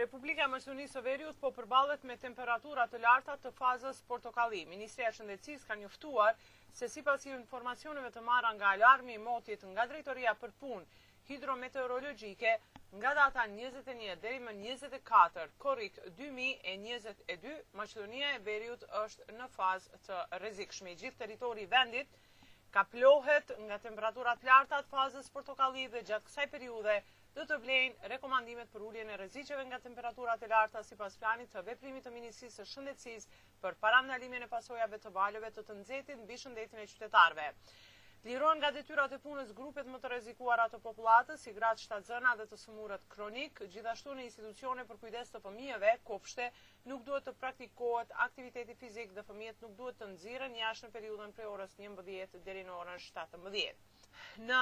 Republika e Maqedonisë së Veriut po përballet me temperatura të larta të fazës portokalli. Ministria e Shëndetësisë ka njoftuar se sipas informacioneve të marra nga alarmi i motit nga Drejtoria për Punë, hidrometeorologjike nga data njëzet e një deri më njëzet e katër korrik dy mijë e njëzet e dy, Maqedonia e Veriut është në fazë të rrezikshme. I gjithë territori i vendit kaplohet nga temperatura të larta të fazës portokalli dhe gjatë kësaj periudhe do të vlejnë rekomandimet për uljen e rreziqeve nga temperaturat e larta sipas planit të veprimit të Ministrisë së Shëndetësisë për parandalimin e pasojave të valëve të të nxehtit mbi shëndetin e qytetarëve. Lirohen nga detyrat e punës grupet më të rrezikuara të popullatës, si gratë shtatzëna dhe të sëmurët kronik, gjithashtu në institucione për kujdes të fëmijëve, kopshte, nuk duhet të praktikohet aktiviteti fizik dhe fëmijët nuk duhet të nxirren jashtë në periudhën prej orës 11 deri në orën 17. Në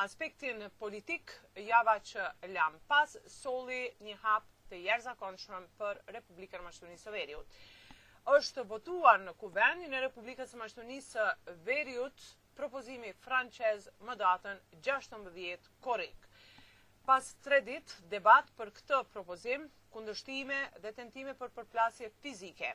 Aspektin politik, java që lamë pas solli një hap të jashtëzakonshëm për Republikën e Maqedonisë së Veriut. Është votuar në Kuvendin e Republikës së Maqedonisë së Veriut propozimi francez më datën 16 korrik. Pas tre ditë debat për këtë propozim, kundërshtime dhe tentime për përplasje fizike.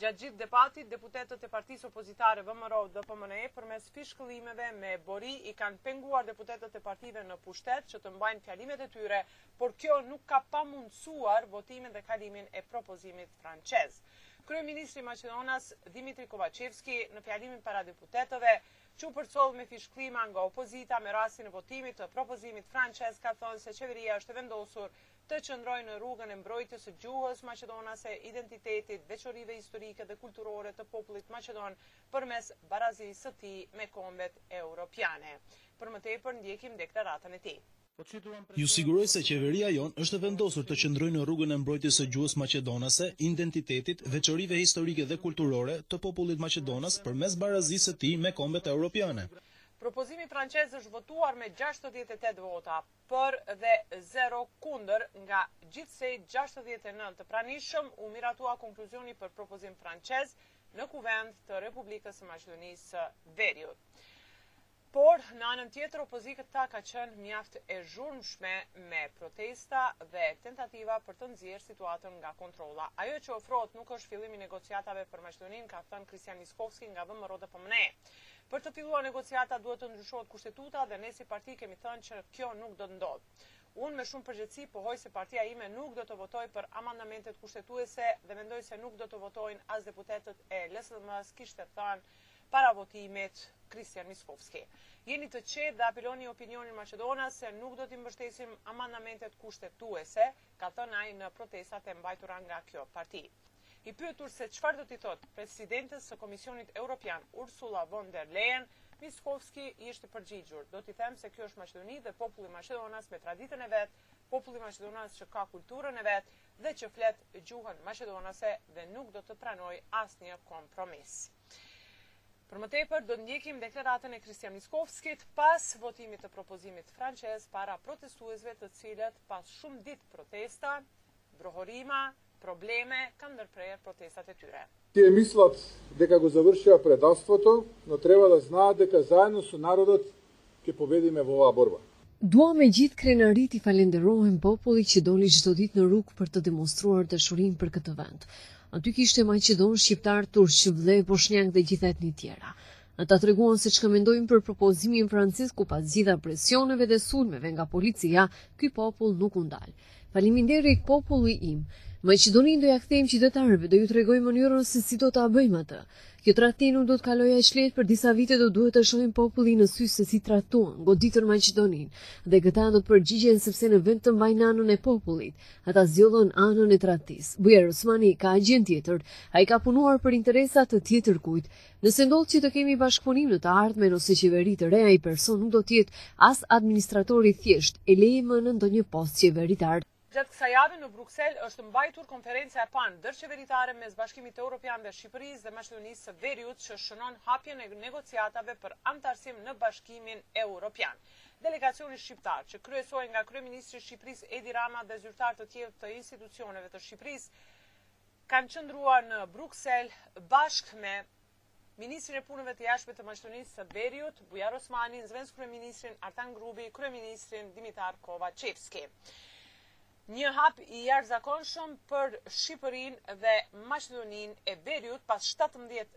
Gjatë gjithë debatit, deputetët e partisë opozitare VMRO-DPMNE përmes fishkëllimeve me bori i kanë penguar deputetët e partive në pushtet që të mbajnë fjalimet e tyre, por kjo nuk ka pamundësuar votimin dhe kalimin e propozimit francez. Kryeministri maqedonas Dimitri Kovaçevski në fjalimin para deputetëve që u përcoll me fishkëllima nga opozita me rastin e votimit të propozimit francez ka thënë se qeveria është e vendosur të qëndrojë në rrugën e mbrojtjes së gjuhës maqedonase, identitetit, veçorive historike dhe kulturore të popullit maqedon përmes barazisë së tij me kombet europiane. Për më tepër ndjekim deklaratën e tij. Ju siguroj se Qeveria jonë është e vendosur të qëndrojë në rrugën e mbrojtjes së gjuhës maqedonase, identitetit, veçorive historike dhe kulturore të popullit maqedonas përmes barazisë së tij me kombet europiane. Propozimi francez është votuar me gjashtëdhjetë e tetë vota. për dhe zero kundër nga gjithsej gjashtëdhjetë e nëntë të pranishëm, u miratua konkluzioni për propozim francez në Kuvend të Republikës së Maqedonisë së Veriut. Por, në anën tjetër, opozita ka qenë mjaft e zhurmshme me protesta dhe tentativa për të nxjerrë situatën nga kontrolla. Ajo që ofrohet nuk është fillim i negociatave për Maqedoninë, ka thënë Kristian Mickoski nga VMRO-DPMNE. Për të filluar negociata duhet të ndryshohet Kushtetuta dhe ne si parti kemi thënë që kjo nuk do të ndodhë. Unë me shumë përgjegjësi pohoj se partia ime nuk do të votojë për amandamentet kushtetuese dhe mendoj se nuk do të votojnë as deputetët e LSDM-së, kishte thënë para votimit Kristian Mickovski. Jeni të qetë dhe apeloni opinionin maqedonas se nuk do t'i mbështesim amandamentet kushtetuese, ka thënë ai në protestat e mbajtura nga kjo parti. I pyetur se çfarë do t'i thotë presidentes së Komisionit Europian Ursula von der Leyen, Mickovski ishte përgjigjur, do t'i them se kjo është Maqedoni dhe populli maqedonas me traditën e vet, populli maqedonas që ka kulturën e vet dhe që flet gjuhën maqedonase dhe nuk do të pranoj asnjë kompromis. Për më tepër do të ndjekim deklaratën e Kristian Mickovskit pas votimit të propozimit francez para protestuesve të cilët pas shumë ditë protesta, brohorima, probleme kanë ndërprerë protestat e tyre. Tie mislat deka go završija predavstvoto, no treba da znaat deka zaedno so narodot ke pobedime vo ovaa borba. Dua me gjithë krenari t'i falenderohem popullit që doli çdo ditë në rrugë për të demonstruar dashurinë për këtë vend. Aty kishte maqedonë, shqiptarë, turq, vlehë, boshnjakë dhe gjitha etnitë tjera. Ata treguan se çka mendojnë për propozimin francez ku pas gjitha presioneve dhe sulmeve nga policia, ky popull nuk u ndal. Faleminderit populli im. Maqedoninë do ia kthejmë qytetarëve, do ju tregojmë mënyrën se si do ta bëjmë atë. Kjo tradhti nuk do të kalojë aq lehtë për disa vite do duhet të shohim popullin në sy se si tradhtuan, goditën Maqedoninë. Dhe këta do të përgjigjen sepse në vend të mbajnë anën e popullit, ata zgjodhën anën e tradhtisë. Bujar Osmani ka agjendë tjetër, ai ka punuar për interesa të tjetërkujt. Nëse ndodh që të kemi bashkëpunim në të ardhmen ose qeveri të re ai person nuk do të jetë as administrator i thjeshtë, e lejë më në ndonjë post qeveritar. Gjatë kësaj jave në Bruksel është mbajtur konferenca e parë ndërqeveritare mes Bashkimit Europian dhe Shqipërisë dhe Maqedonisë së Veriut që shënon hapjen e negociatave për anëtarësim në Bashkimin Europian. Delegacioni shqiptar, që kryesohej nga kryeministri i Shqipërisë Edi Rama dhe zyrtarë të tjerë të institucioneve të Shqipërisë, kanë qëndruar në Bruksel bashkë me Ministrin e Punëve të Jashtme të Maqedonisë së Veriut, Bujar Osmani, zëvendëskryeministrin Artan Grubi, kryeministrin Dimitar Kovaçevski. Një hap i jashtëzakonshëm për Shqipërinë dhe Maqedoninë e Veriut pas 17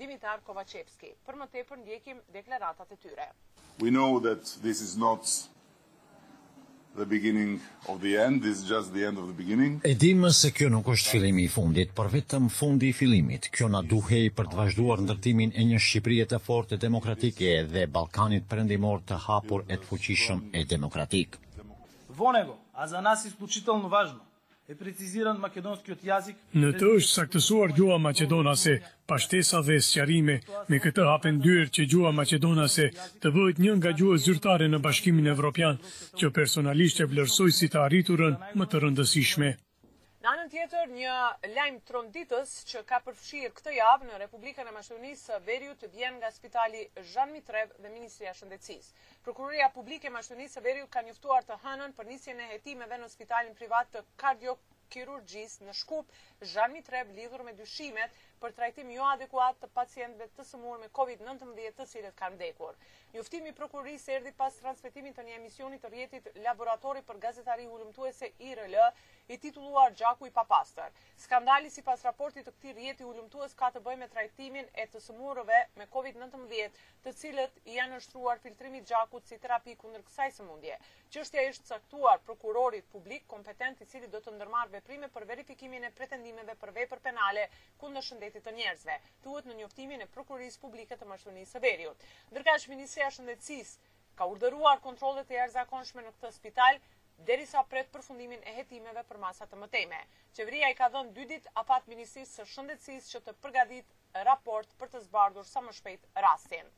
Dimitar Kovaçevski. Për më tepër ndjekim deklaratat e tyre. We know that this is not the beginning of the end, this is just the end of the beginning. E dimë se kjo nuk është fillimi i fundit, por vetëm fundi i fillimit. Kjo na duhej për të vazhduar ndërtimin e një Shqipërie të fortë e demokratike dhe Ballkanit Perëndimor të hapur e të fuqishëm e demokratik. Vo nego, a za nas iskluçitelno vazhno. e preciziran makedonskiot jazik. Në të është saktësuar gjuha maqedonase, pa shtesa dhe sqarime. Me këtë hapen dyer që gjuha maqedonase të bëhet një nga gjuhët zyrtare në Bashkimin Evropian, që personalisht e vlerësoj si të arriturën më të rëndësishme. Në anën tjetër, një lajm tronditës që ka përfshirë këtë javë në Republikën e Maqedonisë së Veriut vjen nga Spitali Zhan Mitrev dhe Ministria e Shëndetësisë. Prokuroria Publike e Maqedonisë së Veriut ka njoftuar të hënën për nisjen e hetimeve në spitalin privat të kardiokirurgjisë në Shkup, Zhan Mitrev lidhur me dyshimet për trajtim joadekuat të pacientëve të sëmurë me Covid nëntëmbëdhjetë të cilët kanë vdekur. Njoftimi i prokurorisë erdhi pas transmetimit të një emisioni të rrjetit Laboratori për Gazetari Hulumtuese IRL i titulluar Gjaku i papastër. Skandali sipas raportit të këtij rrjeti hulumtues ka të bëjë me trajtimin e të sëmurëve me Covid nëntëmbëdhjetë të cilët i janë nënshtruar filtrimit të gjakut si terapi kundër kësaj sëmundje. Çështja i është caktuar prokurorit publik kompetent i cili do të ndërmarrë veprime për verifikimin e pretendimeve për vepër penale kundër shëndetit të njerëzve, thuhet në njoftimin e Prokurorisë Publike të Maqedonisë së Veriut. Ndërkaq Ministria e Shëndetësisë ka urdhëruar kontrolle të jashtëzakonshme në këtë spital derisa pret përfundimin e hetimeve për masa të mëtejme. Qeveria i ka dhënë dy ditë afat Ministrisë së Shëndetësisë që të përgatitë raport për të zbardhur sa më shpejt rastin.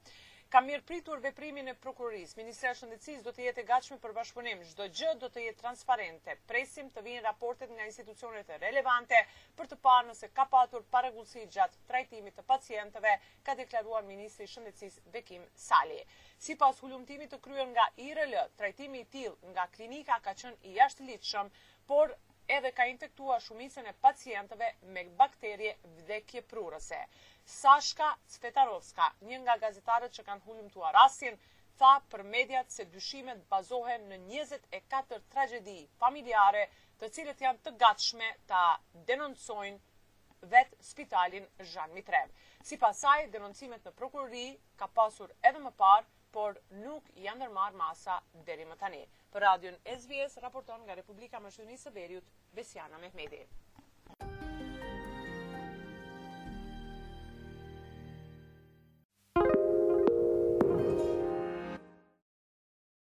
Kam mirëpritur veprimin e prokurorisë. Ministria e Shëndetësisë do të jetë e gatshme për bashkëpunim. Çdo gjë do të jetë transparente. Presim të vijnë raportet nga institucionet relevante për të parë nëse ka patur parregullsi gjatë trajtimit të pacientëve, ka deklaruar ministri i Shëndetësisë Bekim Sali. Sipas hulumtimit të kryer nga IRL, trajtimi i tillë nga klinika ka qenë i jashtëligjshëm, por edhe ka infektuar shumicën e pacientëve me bakterie vdekjeprurëse. Sashka Cvetarovska, një nga gazetarët që kanë hulumtuar rastin, tha për mediat se dyshimet bazohen në njëzet e katër tragjedi familjare të cilat janë të gatshme ta denoncojnë vetë spitalin Zhan Mitrev. Sipas saj, denoncimet në prokurori ka pasur edhe më parë por nuk janë ndërmarrë masa deri më tani. Për radion SBS raporton nga Republika e Maqedonisë së Veriut, Besiana Mehmedi.